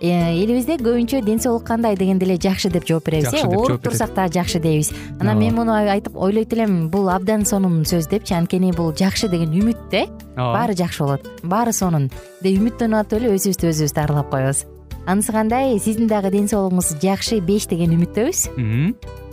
элибизде көбүнчө ден соолук кандай дегенде эле жакшы деп жооп беребиз э ооруп турсак дагы жакшы дейбиз. Анан мен муну айтып ойлойт элем бул абдан сонун сөз депчи анткени бул жакшы деген үмүт да ооба. баары жакшы болот баары сонун. Деп үмүттөнүп атып эле өзүбүздү өзүбүз дарылап коебуз. Анысы кандай сиздин дагы ден соолугуңуз жакшы беш деген үмүттөбүз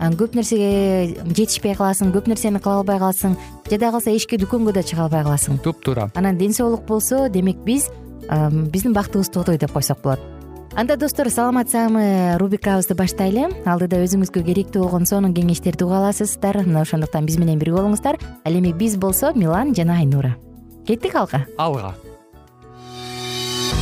көп нерсеге жетишпей каласың көп нерсени кыла албай каласың жада калса эшикке дүкөнгө да чыга албай каласың. Туп туура анан ден соолук болсо демек биз биздин бактыбыз тотой деп койсок болот. Анда достор саламат рубрикабызды баштайлы. Алдыда өзүңүзгө керектүү болгон сонун кеңештерди уга аласыздар. Мына ошондуктан биз менен бирге болуңуздар. Ал эми биз болсо милан жана айнура. Кеттик алга. Алга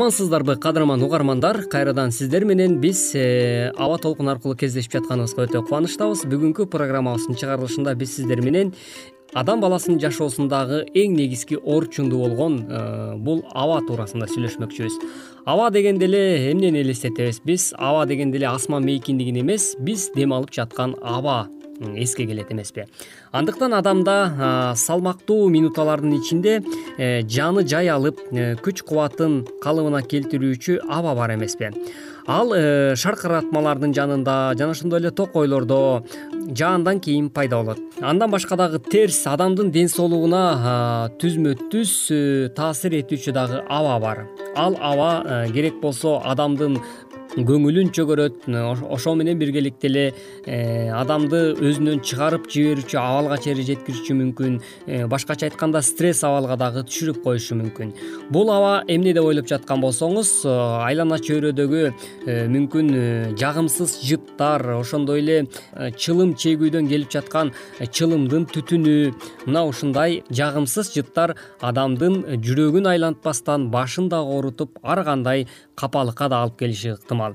амансыздарбы кадырман угармандар? Кайрадан сиздер менен биз э, аба толкун аркылуу кездешип жатканыбызга өтө кубанычтабыз. Бүгүнкү программабыздын чыгарылышында биз сиздер менен адам баласынын жашоосундагы эң негизги орчундуу болгон э, бул аба туурасында сүйлөшмөкчүбүз. Аба дегенде эле эмнени элестетебиз? Биз аба дегенде эле асман мейкиндигин эмес биз дем алып жаткан аба эске келет эмеспи. Андыктан адамда салмактуу минуталардын ичинде э, жаны жай алып э, күч кубатын калыбына келтирүүчү аба бар эмеспи. Ал э, шаркыратмалардын жанында жана ошондой эле токойлордо жаандан кийин пайда болот. Андан башка дагы терс адамдын ден соолугуна түзмө түз таасир этүүчү дагы аба бар. Ал аба керек болсо адамдын көңүлүн чөгөрөт ошол менен биргеликте эле э, адамды өзүнөн чыгарып жиберүүчү абалга чейин жеткирүүчү мүмкүн э, башкача айтканда стресс абалга дагы түшүрүп коюшу мүмкүн. Бул аба эмне деп ойлоп жаткан болсоңуз э, айлана чөйрөдөгү мүмкүн жагымсыз жыттар ошондой эле чылым чегүүдөн келип жаткан чылымдын түтүнү мына ушундай жагымсыз жыттар адамдын жүрөгүн айлантпастан башын дагы оорутуп ар кандай капалыкка да алып келиши ыктымал.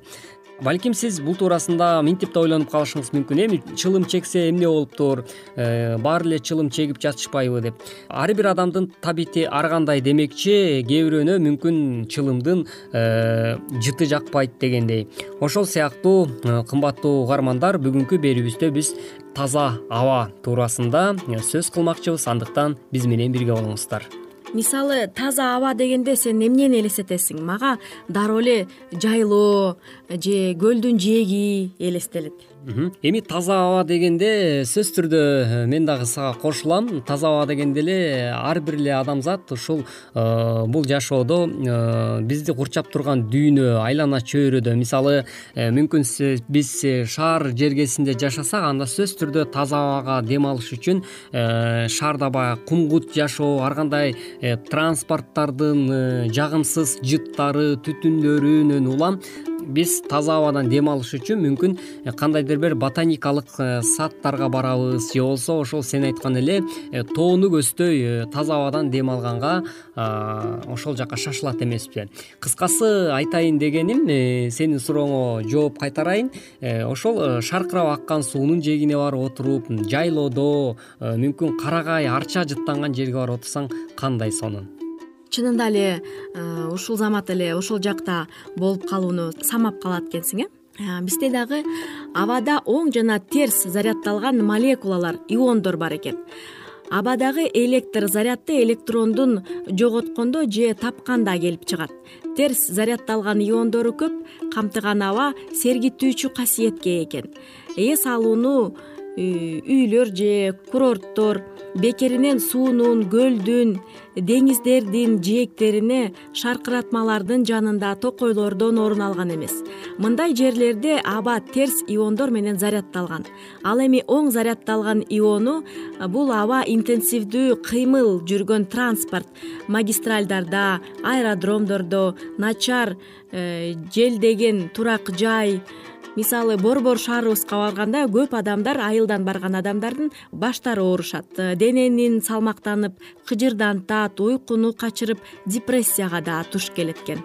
Балким сиз бул туурасында минтип да ойлонуп калышыңыз мүмкүн эми чылым чексе эмне болуптур? Э, баары эле чылым чегип жатышпайбы деп. Ар бир адамдын табити ар кандай демекчи кээ бирөөнө мүмкүн чылымдын э, жыты жакпайт дегендей. Ошол сыяктуу э, кымбаттуу угармандар бүгүнкү берүүбүздө биз таза аба туурасында сөз кылмакчыбыз. Андыктан биз менен бирге болуңуздар мисалы таза аба дегенде сен эмнени элестетесиң? Мага дароо эле жайлоо же көлдүн жээги элестелет эми таза аба дегенде сөзсүз түрдө э, мен дагы сага кошулам. Таза аба дегенде эле ар бир эле адамзат ушул э, бул жашоодо э, бизди курчап турган дүйнө айлана чөйрөдө. Мисалы мүмкүн биз шаар жергесинде жашасак анда сөзсүз түрдө таза абага дем алыш үчүн шаарда баягы кумгут жашоо ар кандай транспорттардын жагымсыз жыттары түтүндөрүнөн улам биз таза абадан дем алыш үчүн мүмкүн кандайдыр бир ботаникалык э, садтарга барабыз. Же болбосо ошол сен айткан эле э, тоону көздөй э, таза абадан дем алганга ошол жака шашылат эмеспи. Кыскасы айтайын дегеним сенин сурооңо жооп кайтарайын. Ошол шаркырап аккан суунун жээгине барып отуруп жайлоодо мүмкүн карагай арча жыттанган жерге барып отурсаң кандай сонун чынында эле э, ушул замат эле ошол жакта болуп калууну самап калат экенсиң э, э бизде дагы абада оң жана терс заряддалган молекулалар иондор бар экен. Абадагы электр зарядды электрондун жоготкондо же тапканда келип чыгат. Терс заряддалган иондору көп камтыган аба сергитүүчү касиетке ээ экен. Эс алууну үйлөр же курорттор бекеринен суунун көлдүн деңиздердин жээктерине шаркыратмалардын жанында токойлордон орун алган эмес. Мындай жерлерде аба терс иондор менен заряддалган ал эми оң заряддалган иону бул аба интенсивдүү кыймыл жүргөн транспорт магистралдарда аэродромдордо начар э, желдеген турак жай мисалы борбор шаарыбызга барганда көп адамдар айылдан барган адамдардын баштары оорушат дененин салмактанып кыжырдантат уйкуну качырып депрессияга да туш келет экен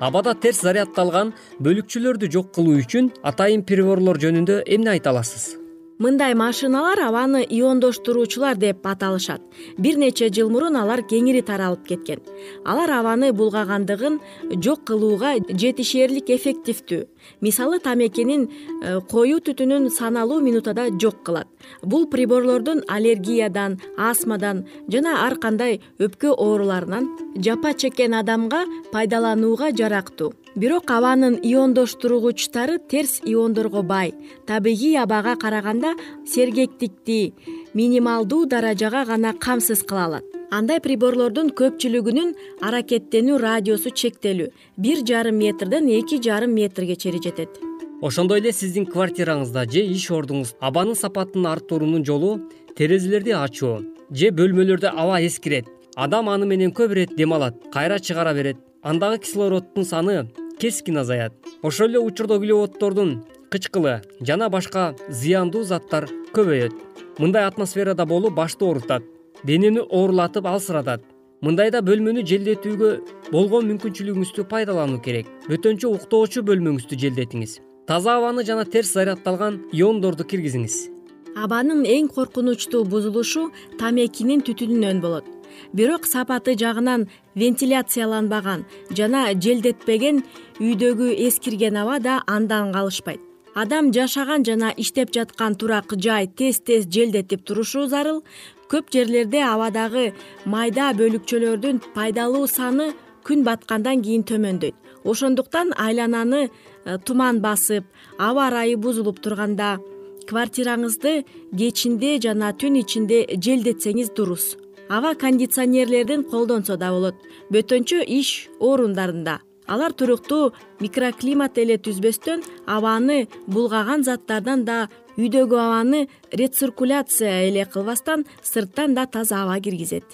абада терс заряддалган бөлүкчөлөрдү жок кылуу үчүн атайын приборлор жөнүндө эмне айта аласыз мындай машиналар абаны иондоштуруучулар деп аталышат. Бир нече жыл мурун алар кеңири таралып кеткен. Алар абаны булгагандыгын жок кылууга жетишээрлик эффективдүү. Мисалы тамекинин э, коюу түтүнүн саналуу минутада жок кылат. Бул приборлордун аллергиядан астмадан жана ар кандай өпкө ооруларынан жапа чеккен адамга пайдаланууга жарактуу бирок абанын иондоштургучтары терс иондорго бай. Табигый абага караганда сергектикти минималдуу даражага гана камсыз кыла алат андай приборлордун көпчүлүгүнүн аракеттенүү радиусу чектелүү. Бир жарым метрден эки жарым метрге чейин жетет. Ошондой эле сиздин квартираңызда же иш ордуңуз абанын сапатын арттыруунун жолу терезелерди ачуу же бөлмөлөрдө аба эскирет. Адам аны менен көп ирет дем алат кайра чыгара берет. Андагы кислороддун саны кескин азаят. Ошол эле учурда углеводдордун кычкылы жана башка зыяндуу заттар көбөйөт. Мындай атмосферада болуу башты оорутат денени оорулатып алсыратат. Мындайда бөлмөнү желдетүүгө болгон мүмкүнчүлүгүңүздү пайдалануу керек. Бөтөнчө уктоочу бөлмөңүздү желдетиңиз. Таза абаны жана терс заряддалган иондорду киргизиңиз абанын эң коркунучтуу бузулушу тамекинин түтүнүнөн болот. Бирок сапаты жагынан вентиляцияланбаган жана желдетпеген үйдөгү эскирген аба да андан калышпайт. Адам жашаган жана иштеп жаткан турак жай тез тез желдетип турушу зарыл көп жерлерде абадагы майда бөлүкчөлөрдүн пайдалуу саны күн баткандан кийин төмөндөйт. Ошондуктан айлананы э, туман басып аба ырайы бузулуп турганда квартираңызды кечинде жана түн ичинде желдетсеңиз дурус. Аба кондиционерлердин колдонсо да болот. Бөтөнчө иш орундарында. Алар туруктуу микроклимат эле түзбөстөн абаны булгаган заттардан да үйдөгү абаны рециркуляция эле кылбастан сырттан да таза аба киргизет.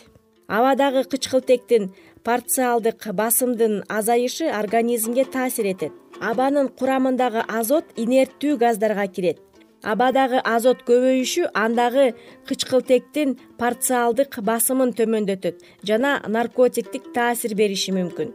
Абадагы кычкылтектин порциалдык басымдын азайышы организмге таасир этет. Абанын курамындагы азот инерттүү газдарга кирет абадагы азот көбөйүшү андагы кычкылтектин порциалдык басымын төмөндөтөт жана наркотиктик таасир бериши мүмкүн.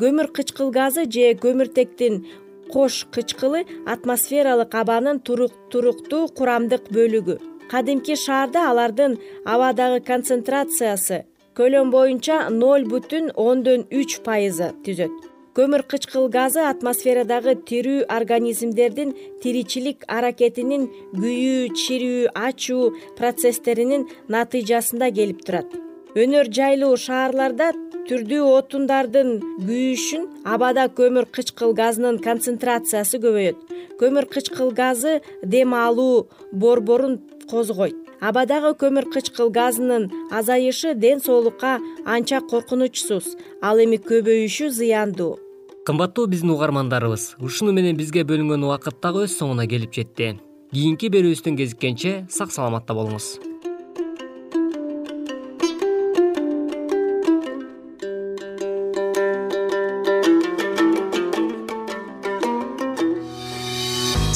Көмүр кычкыл газы же көмүртектин кош кычкылы атмосфералык абанын туруктуу курамдык бөлүгү. Кадимки шаарда алардын абадагы концентрациясы көлөм боюнча ноль бүтүн ондон үч пайызы түзөт көмүр кычкыл газы атмосферадагы тирүү организмдердин тиричилик аракетинин күйүү чирүү ачуу процесстеринин натыйжасында келип турат. Өнөр жайлуу шаарларда түрдүү отундардын күйүшүн абада көмүр кычкыл газынын концентрациясы көбөйөт. Көмүр кычкыл газы дем алуу борборун козгойт. Абадагы көмүр кычкыл газынын азайышы ден соолукка анча коркунучсуз ал эми көбөйүшү зыяндуу кымбаттуу биздин угармандарыбыз ушуну менен бизге бөлүнгөн убакыт дагы өз соңуна келип жетти. Кийинки берүүбүздөн кезиккенче сак саламатта болуңуз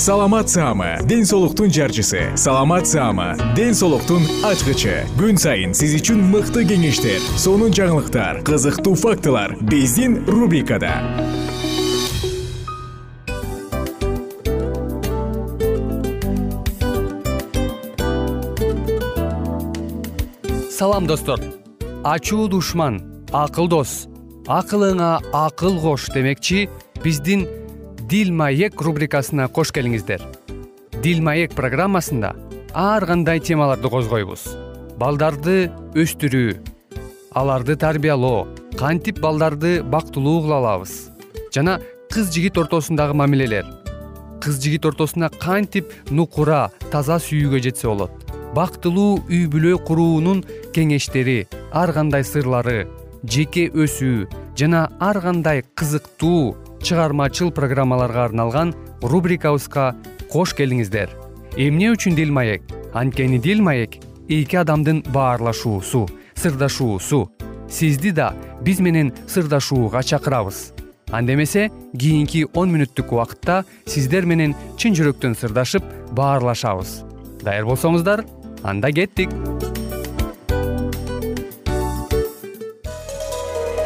саламат саама ден соолуктун жарчысы. Саламат саама ден соолуктун ачкычы. Күн сайын сиз үчүн мыкты кеңештер сонун жаңылыктар кызыктуу фактылар биздин рубрикада. Салам достор. Ачуу душман акыл дос. Акылыңа акыл кош демекчи биздин дил маек рубрикасына кош келиңиздер. Дил маек программасында ар кандай темаларды козгойбуз? Балдарды өстүрүү аларды тарбиялоо кантип балдарды бактылуу кыла алабыз? Жана кыз жигит ортосундагы мамилелер кыз жигит ортосуна кантип нукура таза сүйүүгө жетсе болот? Бактылуу үй бүлө куруунун кеңештери ар кандай сырлары жеке өсүү жана ар кандай кызыктуу чыгармачыл программаларга арналган рубрикабызга кош келиңиздер. Эмне үчүн дил маек? Анткени дил маек эки адамдын баарлашуусу сырдашуусу. Сизди да биз менен сырдашууга чакырабыз. Анда эмесе кийинки он мүнөттүк убакытта сиздер менен чын жүрөктөн сырдашып баарлашабыз. Даяр болсоңуздар анда кеттик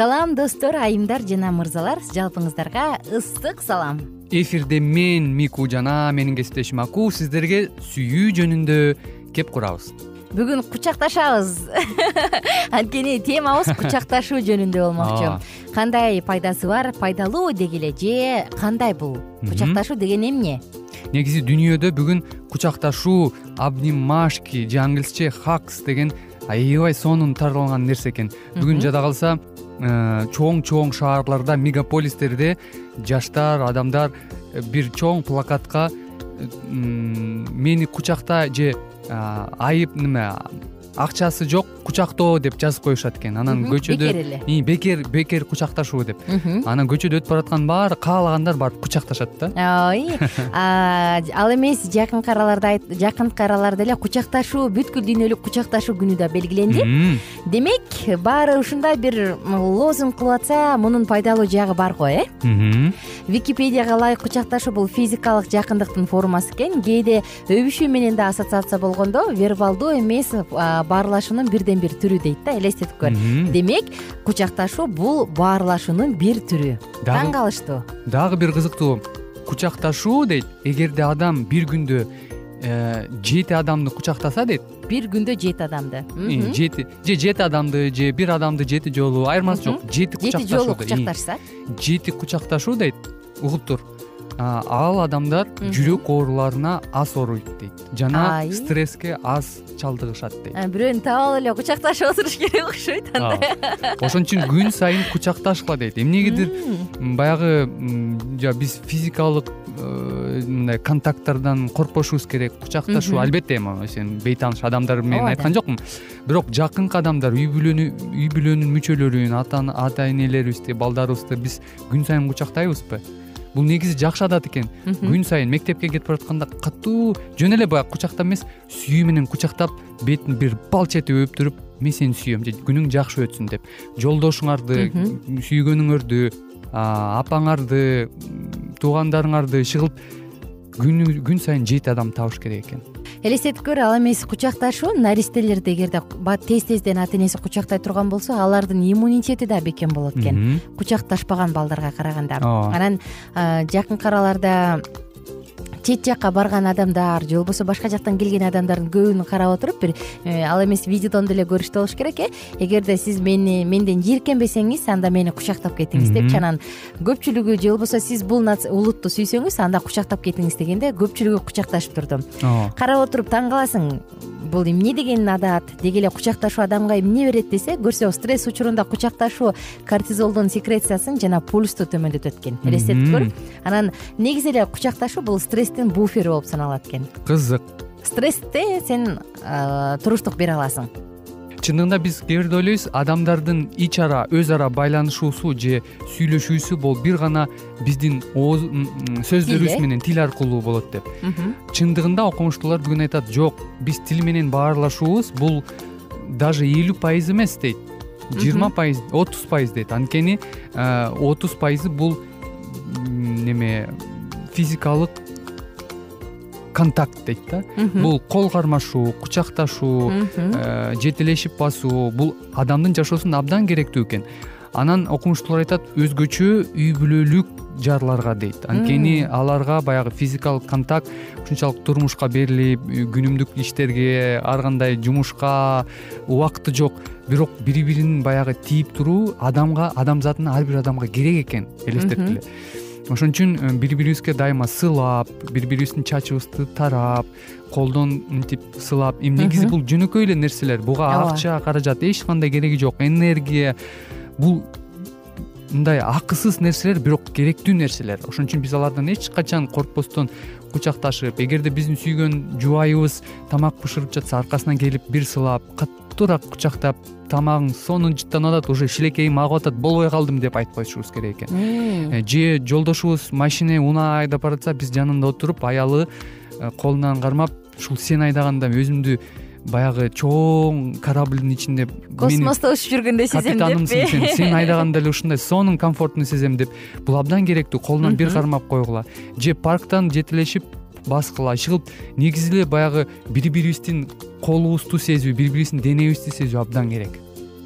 салам достор айымдар жана мырзалар. Жалпыңыздарга ысык салам. Эфирде мен мику жана менин кесиптешим аку сиздерге сүйүү жөнүндө кеп курабыз. Бүгүн кучакташабыз. Анткени темабыз кучакташуу жөнүндө болмокчу. Кандай пайдасы бар пайдалуу дегиле же кандай бул? Кучакташуу деген эмне негизи дүйнөдө бүгүн кучакташуу обнимашки же англисче хакс деген аябай сонун таралган нерсе экен. Бүгүн жада калса чоң чоң шаарларда мегаполистерде жаштар адамдар э, бир чоң плакатка мени кучакта же айып неме акчасы жок кучактоо деп жазып коюшат экен. Анан көчөдө бекер эле. Бекер бекер кучакташуу деп. Анан көчөдө өтүп бараткан баары каалагандар барып кучакташат да. Ооба ал эмес жакынкы араларда жакынкы араларда эле кучакташуу бүткүл дүйнөлүк кучакташуу күнү да белгиленди. Демек баары ушундай бир лозунг кылып атса мунун пайдалуу жагы бар го э? Википедияга ылайык кучакташуу бул физикалык жакындыктын формасы экен. Кээде өбүшүү менен да ассоциация болгондо вербалдуу эмес баарлашуунун бирден бир түрү дейт да элестетип көр. Демек кучакташуу бул баарлашуунун бир түрү. Таң калыштуу дагы бир кызыктуу. Кучакташуу дейт эгерде адам бир күндө э, жети адамды кучактаса дейт бир күндө жети адамды. жети же жети адамды же бир адамды жети жолу айырмасы жок. Жети жети жолу кучакташса? жети кучакташуу дейт угуп тур ал адамдар жүрөк ооруларына аз ооруйт дейт. Жана стресске аз чалдыгышат дейт. Бирөөнү таап алып эле кучакташып отуруш керек окшойт анда. Ошон үчүн күн сайын кучакташкыла дейт. Эмнегедир баягы биз физикалык э, мындай контакттардан коркпошубуз керек кучакташуу. Албетте эми сен бейтааныш адамдар менен айткан жокмун. Бирок жакынкы адамдар үй бүлөнү үй бүлөнүн мүчөлөрүн ата энелерибизди балдарыбызды биз күн сайын кучактайбызбы бул негизи жакшы адат экен. Күн сайын мектепке кетип баратканда катуу жөн эле баягы кучактап эмес сүйүү менен кучактап бетин бир балч этип өп туруп мен сени сүйөм же күнүң жакшы өтсүн деп. Жолдошуңарды сүйгөнүңөрдү апаңарды туугандарыңарды иши кылып күн сайын жети адам табыш керек экен элестетип көр ал эмес кучакташуу наристелерди эгерде тез тезден ата энеси кучактай турган болсо алардын иммунитети да бекем болот экен. Кучакташпаган балдарга караганда. Ооба. Анан жакынкы араларда чет жакка барган адамдар же болбосо башка жактан келген адамдардын көбүн карап отуруп бир э, ал эмес видеодон деле көрүштү болуш керек э. Эгерде сиз мени менден жийиркенбесеңиз анда мени кучактап кетиңиз депчи анан көпчүлүгү же болбосо сиз бул улутту сүйсөңүз анда кучактап кетиңиз дегенде көпчүлүгү кучакташып турду. Карап отуруп таң каласың бул эмне деген адат? Деги эле кучакташуу адамга эмне берет десе көрсө стресс учурунда кучакташуу кортизолдун секрециясын жана пульсту төмөндөтөт экен. Элестетип көр анан негизи эле кучакташуу бул стресстин буфери болуп саналат экен. Кызык. Стрессте сен туруштук бере аласың чындыгында биз кээ бирде ойлойбуз адамдардын ич ара өз ара байланышуусу же сүйлөшүүсү бул бир гана биздин сөздөрүбүз менен тил аркылуу болот деп. Чындыгында окумуштуулар бүгүн айтат жок биз тил менен баарлашуубуз бул даже элүү пайыз эмес дейт. Жыйырма пайыз отуз пайыз дейт. Анткени отуз пайызы бул неме физикалык контакт дейт да. Бул кол кармашуу кучакташуу э, жетелешип басуу бул адамдын жашоосунда абдан керектүү экен. Анан окумуштуулар айтат өзгөчө үй бүлөлүк жарларга дейт. Анткени аларга баягы физикалык контакт ушунчалык турмушка берилип күнүмдүк иштерге ар кандай жумушка убакыты жок. Бирок бири бирин баягы тийип туруу адамга адамзатына ар бир адамга керек экен элестеткиле ошон үчүн э, бири бирибизге дайыма сыйлап бири бирибиздин чачыбызды тарап колдон мынтип сылап эми негизи бул жөнөкөй эле нерселер. Буга акча каражат эч кандай кереги жок энергия. Бул мындай акысыз нерселер бирок керектүү нерселер. Ошон үчүн биз алардан эч качан коркпостон кучакташып эгерде биздин сүйгөн жубайыбыз тамак бышырып жатса аркасынан келип бир сылап катуураак кучактап тамагың сонун жыттанып атат уже шилекейим агып атат болбой калдым деп айтып коюшубуз керек экен. Э, же жолдошубуз машине унаа айдап баратса биз жанында отуруп аялы э, колунан кармап ушул сен айдаганда өзүмдү баягы чоң кораблдин ичинде космосто учуп жүргөндөй сезем капитанымсың сен сен айдаганда эле ушундай сонун комфортно сезем деп бул абдан керектүү колунан бир кармап койгула. Же парктан жетелешип баскыла ишыгып негизи эле баягы бири бирибиздин колубузду сезүү бири бирибиздин денебизди сезүү абдан керек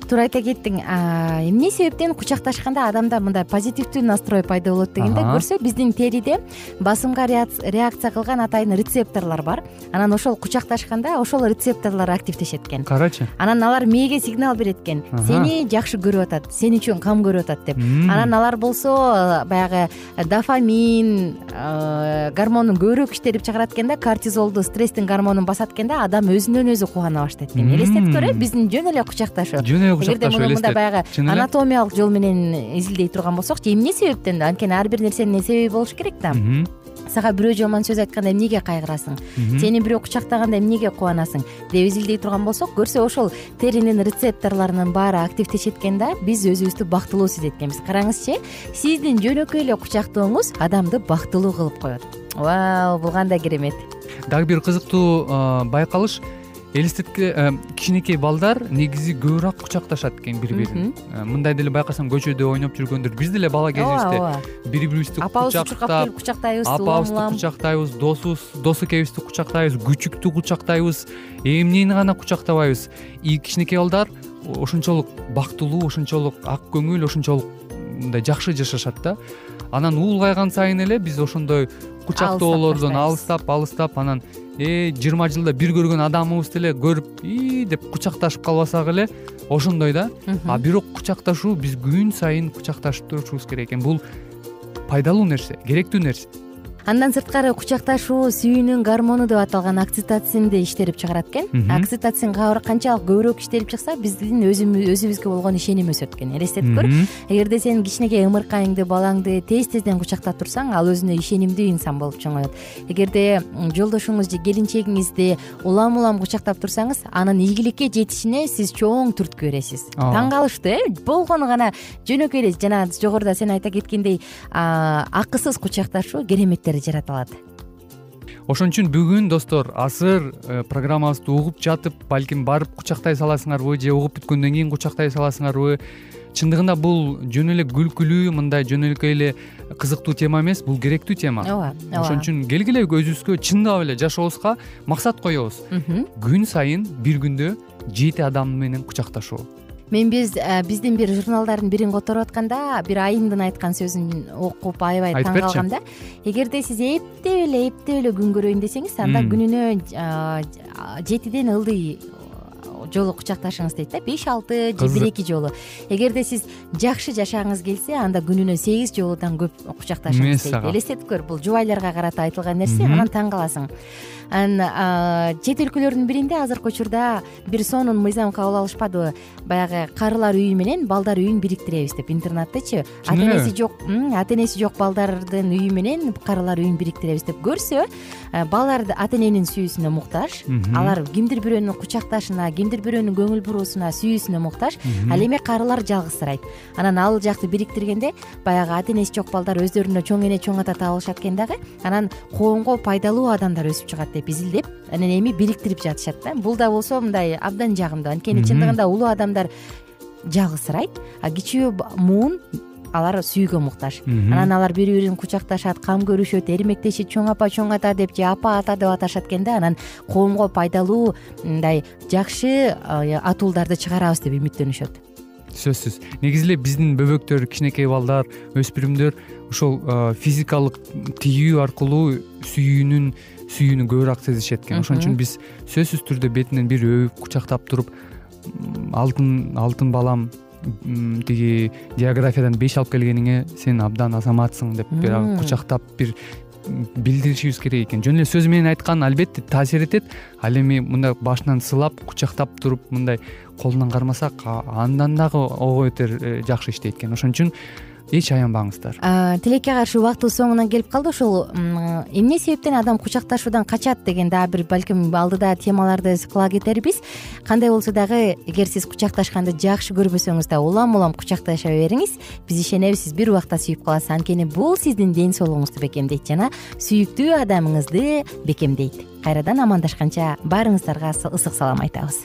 туура айта кеттиң эмне себептен кучакташканда адамда мындай позитивдүү настрой пайда болот дегенде көрсө биздин териде басымга реакция кылган атайын рецепторлор бар. Анан ошол кучакташканда ошол рецепторлор активдешет экен карачы. Анан алар мээге сигнал берет экен сени жакшы көрүп атат сен үчүн кам көрүп атат деп. Анан алар болсо баягы дофамин гормонун көбүрөөк иштетип чыгарат экен да кортизолду стресстин гормонун басат экен да адам өзүнөн өзү кубана баштайт экен элестеткиле биздин жөн эле кучакташуу жөн эле эгерде муну мындай баягы анатомиялык жол менен изилдей турган болсокчу эмне себептен анткени ар бир нерсенин себеби болуш керек да. Сага бирөө жаман сөз айтканда эмнеге кайгырасың? Сени бирөө кучактаганда эмнеге кубанасың? Деп изилдей турган болсок көрсө ошол теринин рецепторлорунун баары активдешет экен да биз өзүбүздү бактылуу сезет экенбиз. Караңызчы сиздин жөнөкөй эле кучактооңуз адамды бактылуу кылып коет. Вау бул кандай керемет. Дагы бир кызыктуу байкалыш элестетке э, кичинекей балдар негизи көбүрөөк кучакташат экен бири бирин э, мындай деле байкасаң көчөдө ойноп жүргөндөр биз деле бала кезибизде ооба. бири бирибизди апабызды чуркап келип кучактайбыз апабызды кучактайбыз досубуз дос экебизди кучактайбыз күчүктү кучактайбыз эмнени гана кучактабайбыз. И кичинекей балдар ошончолук бактылуу ошончолук ак көңүл ошончолук мындай жакшы жашашат да. Анан улгайган сайын эле биз ошондой кучактоолордон алыстап алыстап анан э жыйырма жылда бир көргөн адамыбызды эле көрүп ии деп кучакташып калбасак эле ошондой да. А бирок кучакташуу биз күн сайын кучакташып турушубуз керек экен. Бул пайдалуу нерсе керектүү нерсе андан сырткары кучакташуу сүйүүнүн гормону деп аталган окцитоцинди иштетип чыгарат экен. Окцитоцин канчалык көбүрөөк иштелип чыкса биздин өзүбүзгө болгон ишеним өсөт экен. Элестетип көр. Эгерде сен кичинекей ымыркайыңды балаңды тез тезден кучактап турсаң ал өзүнө ишенимдүү инсан болуп чоңоет. Эгерде жолдошуңуз же келинчегиңизди улам улам кучактап турсаңыз анын ийгиликке жетишине сиз чоң түрткү бересиз таң калыштуу э болгону гана жөнөкөй эле. Жана жогоруда сен айта кеткендей акысыз кучакташуу кереметтер жарата алат. Ошон үчүн бүгүн достор азыр э, программабызды угуп жатып балким барып кучактай саласыңарбы же угуп бүткөндөн кийин кучактай саласыңарбы чындыгында бул жөн эле күлкүлүү мындай жөнөкөй эле кызыктуу тема эмес бул керектүү тема. Ооба ооба. Ошон үчүн келгиле өзүбүзгө чындап эле жашообузга максат коебуз. Күн сайын бир күндө жети адам менен кучакташуу мен биз э, биздин бир журналдардын бирин которуп атканда бир айымдын айткан сөзүн окуп аябай таң калгам да эгерде сиз эптеп эле эптеп эле күн көрөйүн десеңиз анда күнүнө жетиден ылдый жолу кучакташыңыз дейт да беш алты же бир эки жолу. Эгерде сиз жакшы жашагыңыз келсе анда күнүнө сегиз жолудан көп кучакташыңыз дейт элестетип көр бул жубайларга карата айтылган нерсе анан таң каласың анан чет өлкөлөрдүн биринде азыркы учурда бир сонун мыйзам кабыл алышпадыбы? Баягы карылар үйү менен балдар үйүн бириктиребиз деп интернаттычы. Ата энеси жок ата энеси жок балдардын үйү менен карылар үйүн бириктиребиз деп көрсө балдар ата эненин сүйүүсүнө муктаж алар кимдир бирөөнүн кучакташына кимдир бирөөнүн көңүл буруусуна сүйүүсүнө муктаж ал эми карылар жалгызсырайт. Анан ал жакты бириктиргенде баягы ата энеси жок балдар өздөрүнө чоң эне чоң ата табылышат экен дагы анан коомго пайдалуу адамдар өсүп чыгат деп изилдеп анан эми бириктирип жатышат да. Бул да болсо мындай абдан жагымдуу. Анткени чындыгында улуу адамдар жалгызсырайт а кичүү муун алар сүйүүгө муктаж. Анан алар бири бирин кучакташат кам көрүшөт эрмектешет чоң апа чоң ата деп же апа ата деп аташат экен да. Анан коомго пайдалуу мындай жакшы атуулдарды чыгарабыз деп үмүттөнүшөт. Сөзсүз. Негизи эле биздин бөбөктөр кичинекей балдар өспүрүмдөр ошол физикалык тийүү аркылуу сүйүүнүн сүйүүнү көбүрөөк сезишет экен ошон үчүн биз сөзсүз түрдө бетинен бир өбүп кучактап туруп алтын алтын балам тиги географиядан беш алып келгениңе сен абдан азаматсың деп баягы кучактап бир билдиришибиз керек экен. Жөн эле сөзү менен айткан албетте таасир этет. Ал эми мындай башынан сылап кучактап туруп мындай колунан кармасак андан дагы ого бетер э, жакшы иштейт экен. Ошон үчүн эч аянбаңыздар. Тилекке каршы убактыбыз соңуна келип калды. Ушул эмне себептен адам кучакташуудан качат деген дагы бир балким алдыда темаларды кыла кетербиз кандай болсо дагы эгер сиз кучакташканды жакшы көрбөсөңүз да улам улам кучакташа бериңиз. Биз ишенебиз сиз бир убакта сүйүп каласыз. Анткени бул сиздин ден соолугуңузду бекемдейт жана сүйүктүү адамыңызды бекемдейт. Кайрадан амандашканча баарыңыздарга ысык салам айтабыз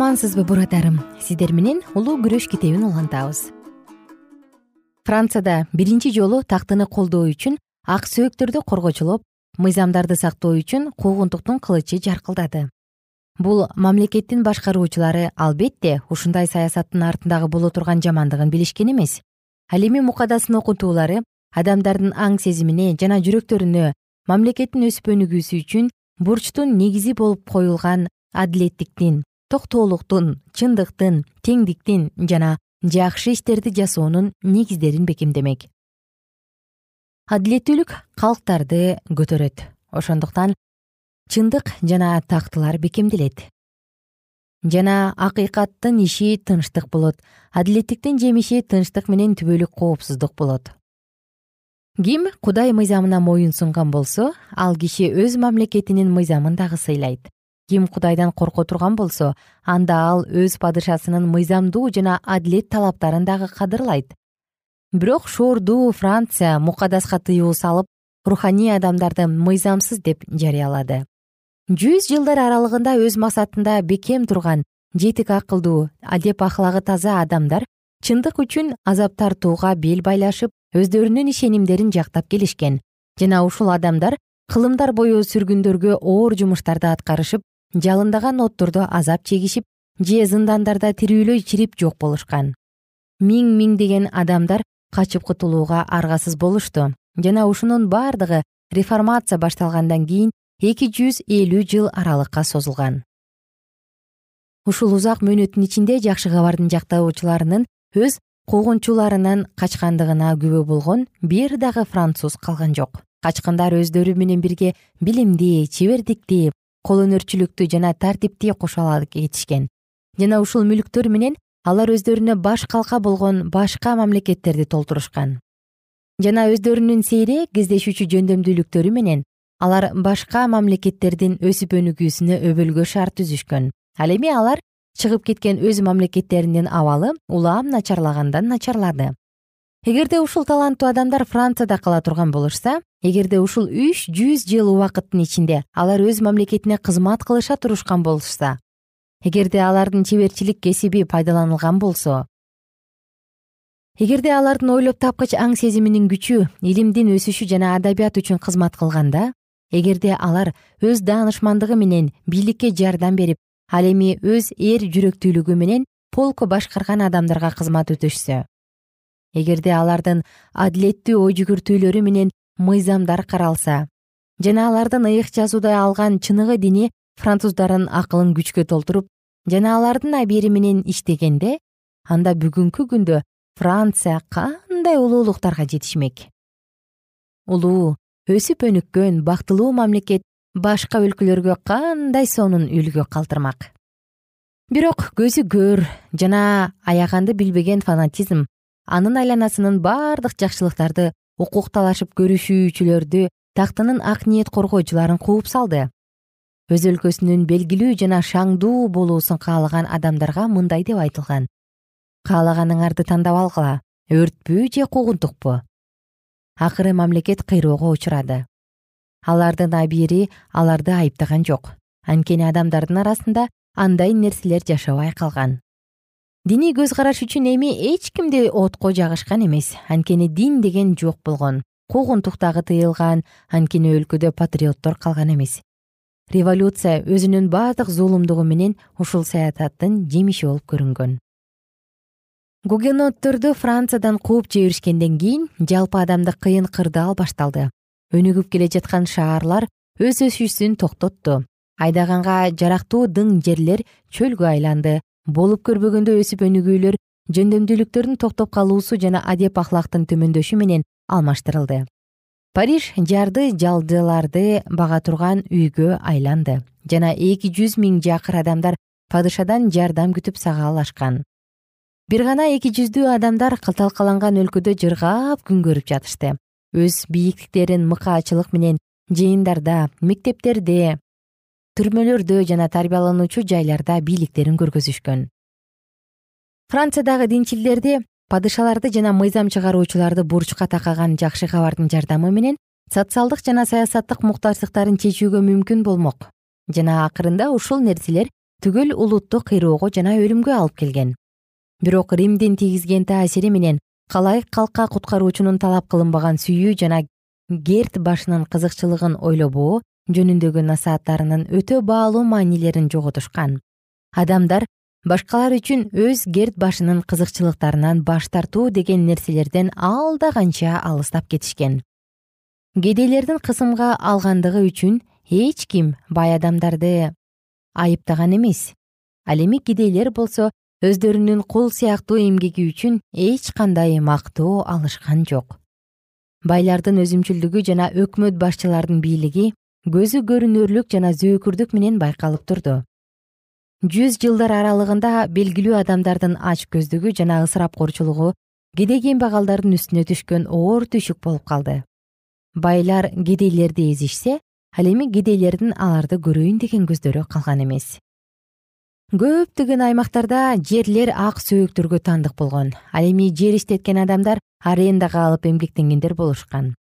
амансызбы буратарым? Сиздер менен улуу күрөш китебин улантабыз. Францияда биринчи жолу тактыны колдоо үчүн ак сөөктөрдө коргочулоп мыйзамдарды сактоо үчүн куугунтуктун кылычы жаркылдады. Бул мамлекеттин башкаруучулары албетте ушундай саясаттын артындагы боло турган жамандыгын билишкен эмес. Ал эми мукадасын окутуулары адамдардын аң сезимине жана жүрөктөрүнө мамлекеттин өсүп өнүгүүсү үчүн бурчтун негизи болуп коюлган адилеттиктин токтоолуктун чындыктын теңдиктин жана жакшы иштерди жасоонун негиздерин бекемдемек. Адилеттүүлүк калктарды көтөрөт. Ошондуктан чындык жана тактылар бекемделет. Жана акыйкаттын иши тынчтык болот. Адилеттиктин жемиши тынчтык менен түбөлүк коопсуздук болот. Ким кудай мыйзамына моюн сунган болсо ал киши өз мамлекетинин мыйзамын дагы сыйлайт ким кудайдан корко турган болсо анда ал өз падышасынын мыйзамдуу жана адилет талаптарын дагы кадырлайт. Бирок шоордуу франция мукадаска тыюу салып руханий адамдарды мыйзамсыз деп жарыялады. Жүз жылдар аралыгында өз максатында бекем турган жетик акылдуу адеп ахлагы таза адамдар чындык үчүн азап тартууга бел байлашып өздөрүнүн ишенимдерин жактап келишкен. Жана ушул адамдар кылымдар бою сүргүндөргө оор жумуштарды аткарышып жалындаган оттордо азап чегишип же зындандарда тирүүлөй чирип жок болушкан. Миң миңдеген адамдар качып кутулууга аргасыз болушту. Жана ушунун бардыгы реформация башталгандан кийин эки жүз элүү жыл аралыкка созулган. Ушул узак мөөнөттүн ичинде жакшы кабардын жактоочуларынын өз куугунчуларынан качкандыгына күбө болгон бир дагы француз калган жок. Качкындар өздөрү менен бирге билимди чебердикти кол өнөрчүлүктү жана тартипти кошо ала кетишкен жана ушул мүлктөр менен алар өздөрүнө баш калка болгон башка мамлекеттерди толтурушкан. Жана өздөрүнүн сейрек кездешүүчү жөндөмдүүлүктөрү менен алар башка мамлекеттердин өсүп өнүгүүсүнө өбөлгө шарт түзүшкөн. Ал эми алар чыгып кеткен өз мамлекеттеринин абалы улам начарлагандан начарлады эгерде ушул таланттуу адамдар францияда кала турган болушса эгерде ушул үч жүз жыл убакыттын ичинде алар өз мамлекетине кызмат кылыша турушкан болушса эгерде алардын чеберчилик кесиби пайдаланылган болсо эгерде алардын ойлоп тапкыч аң сезиминин күчү илимдин өсүшү жана адабият үчүн кызмат кылганда эгерде алар өз даанышмандыгы менен бийликке жардам берип ал эми өз эр жүрөктүүлүгү менен полк башкарган адамдарга кызмат өтөшсө эгерде алардын адилеттүү ой жүгүртүүлөрү менен мыйзамдар каралса жана алардын ыйык жазуудай алган чыныгы дини француздардын акылын күчкө толтуруп жана алардын абийири менен иштегенде анда бүгүнкү күндө франция кандай улуулуктарга жетишмек? Улуу өсүп өнүккөн бактылуу мамлекет башка өлкөлөргө кандай сонун үлгү калтырмак? Бирок көзү көр жана аяганды билбеген фанатизм анын айланасынын бардык жакшылыктарды укукталашып көрүшүүчүлөрдү тактынын ак ниет коргоочуларын кууп салды. Өз өлкөсүнүн белгилүү жана шаңдуу болуусун каалаган адамдарга мындай деп айтылган. Каалаганыңарды тандап алгыла өртпү же куугунтукпу. Акыры мамлекет кыйроого учурады. Алардын абийири аларды айыптаган жок. Анткени адамдардын арасында андай нерселер жашабай калган диний көз караш үчүн эми эч кимди отко жагышкан эмес. Анткени дин деген жок болгон куугунтук дагы тыйылган анткени өлкөдө патриоттор калган эмес. Революция өзүнүн баардык зулумдугу менен ушул саясаттын жемиши болуп көрүнгөн. Гугенотторду франциядан кууп жиберишкенден кийин жалпы адамдык кыйын кырдаал башталды. Өнүгүп келе жаткан шаарлар өз өсүшүн токтотту айдаганга жарактуу дың жерлер чөлгө айланды болуп көрбөгөндө өсүп өнүгүүлөр жөндөмдүүлүктөрдүн токтоп калуусу жана адеп ахлактын төмөндөшү менен алмаштырылды. Париж жарды жалдыларды бага турган үйгө айланды жана эки жүз миң жакыр адамдар падышадан жардам күтүп сагаалашкан бир гана эки жүздүү адамдар талкаланган өлкөдө жыргап күн көрүп жатышты. Өз бийиктиктерин мыкаачылык менен жыйындарда мектептерде түрмөлөрдө жана тарбиялануучу жайларда бийликтерин көргөзүшкөн. Франциядагы динчилдерди падышаларды жана мыйзам чыгаруучуларды бурчка такаган жакшы кабардын жардамы менен социалдык жана саясаттык муктаждыктарын чечүүгө мүмкүн болмок. Жана акырында ушул нерселер түгөл улутту кыйроого жана өлүмгө алып келген. Бирок римдин тийгизген таасири менен калайык калкка куткаруучунун талап кылынбаган сүйүү жана герт башынын кызыкчылыгын ойлобоо жөнүндөгү насааттарынын өтө баалуу маанилерин жоготушкан. Адамдар башкалар үчүн өз герт башынын кызыкчылыктарынан баш тартуу деген нерселерден алда канча алыстап кетишкен. Кедейлердин кысымга алгандыгы үчүн эч ким бай адамдарды айыптаган эмес. Ал эми кедейлер болсо өздөрүнүн кул сыяктуу эмгеги үчүн эч кандай мактоо алышкан жок. Байлардын өзүмчүлдүгү жана өкмөт башчылардын бийлиги көзү көрүнөрлүк жана зөөкүрдүк менен байкалып турду. Жүз жылдар аралыгында белгилүү адамдардын ач көздүгү жана ысырапкорчулугу кедей кембагалдардын үстүнө түшкөн оор түйшүк болуп калды. Байлар кедейлерди эзишсе ал эми кедейлердин аларды көрөйүн деген көздөрү калган эмес. Көптөгөн аймактарда жерлер ак сөөктөргө таандык болгон ал эми жер иштеткен адамдар арендага алып эмгектенгендер болушкан.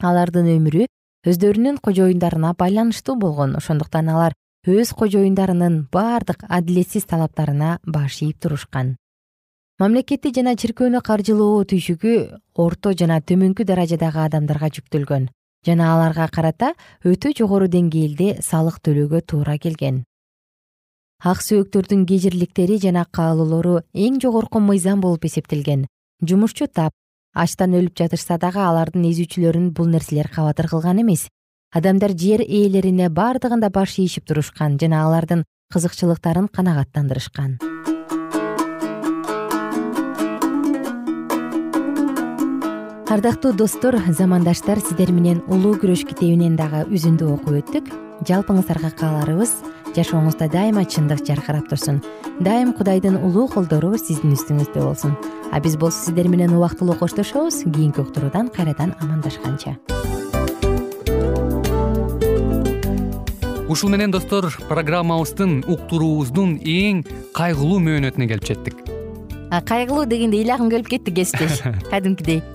Алардын өмүрү өздөрүнүн кожоюндарына байланыштуу болгон. Ошондуктан алар өз кожоюндарынын баардык адилетсиз талаптарына баш ийип турушкан. Мамлекетти жана чиркөөнү каржылоо түйшүгү орто жана төмөнкү даражадагы адамдарга жүктөлгөн. Жана аларга карата өтө жогору деңгээлде салык төлөөгө туура келген. Ак сөөктөрдүн кежирликтери жана каалоолору эң жогорку мыйзам болуп эсептелген. Жумушчу тап ачтан өлүп жатышса дагы алардын эзүүчүлөрүн бул нерселер кабатыр кылган эмес. Адамдар жер ээлерине бардыгында баш ийишип турушкан жана алардын кызыкчылыктарын канагаттандырышкан. Ардактуу достор замандаштар сиздер менен улуу күрөш китебинен дагы үзүндү окуп өттүк. Жалпыңыздарга кааларыбыз жашооңузда дайыма чындык жаркырап турсун. Дайым кудайдын улуу колдору сиздин үстүңүздө болсун. А биз болсо сиздер менен убактылуу коштошобуз. Кийинки уктуруудан кайрадан амандашканча. Ушул менен достор программабыздын уктуруубуздун эң кайгылуу мөөнөтүнө келип жеттик. Кайгылуу дегенде ыйлагым келип кетти кесиптеш. Кадимкидей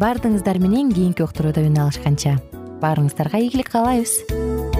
баардыгыңыздар менен кийинки уктурууда үн алышканча. Баарыңыздарга ийгилик каалайбыз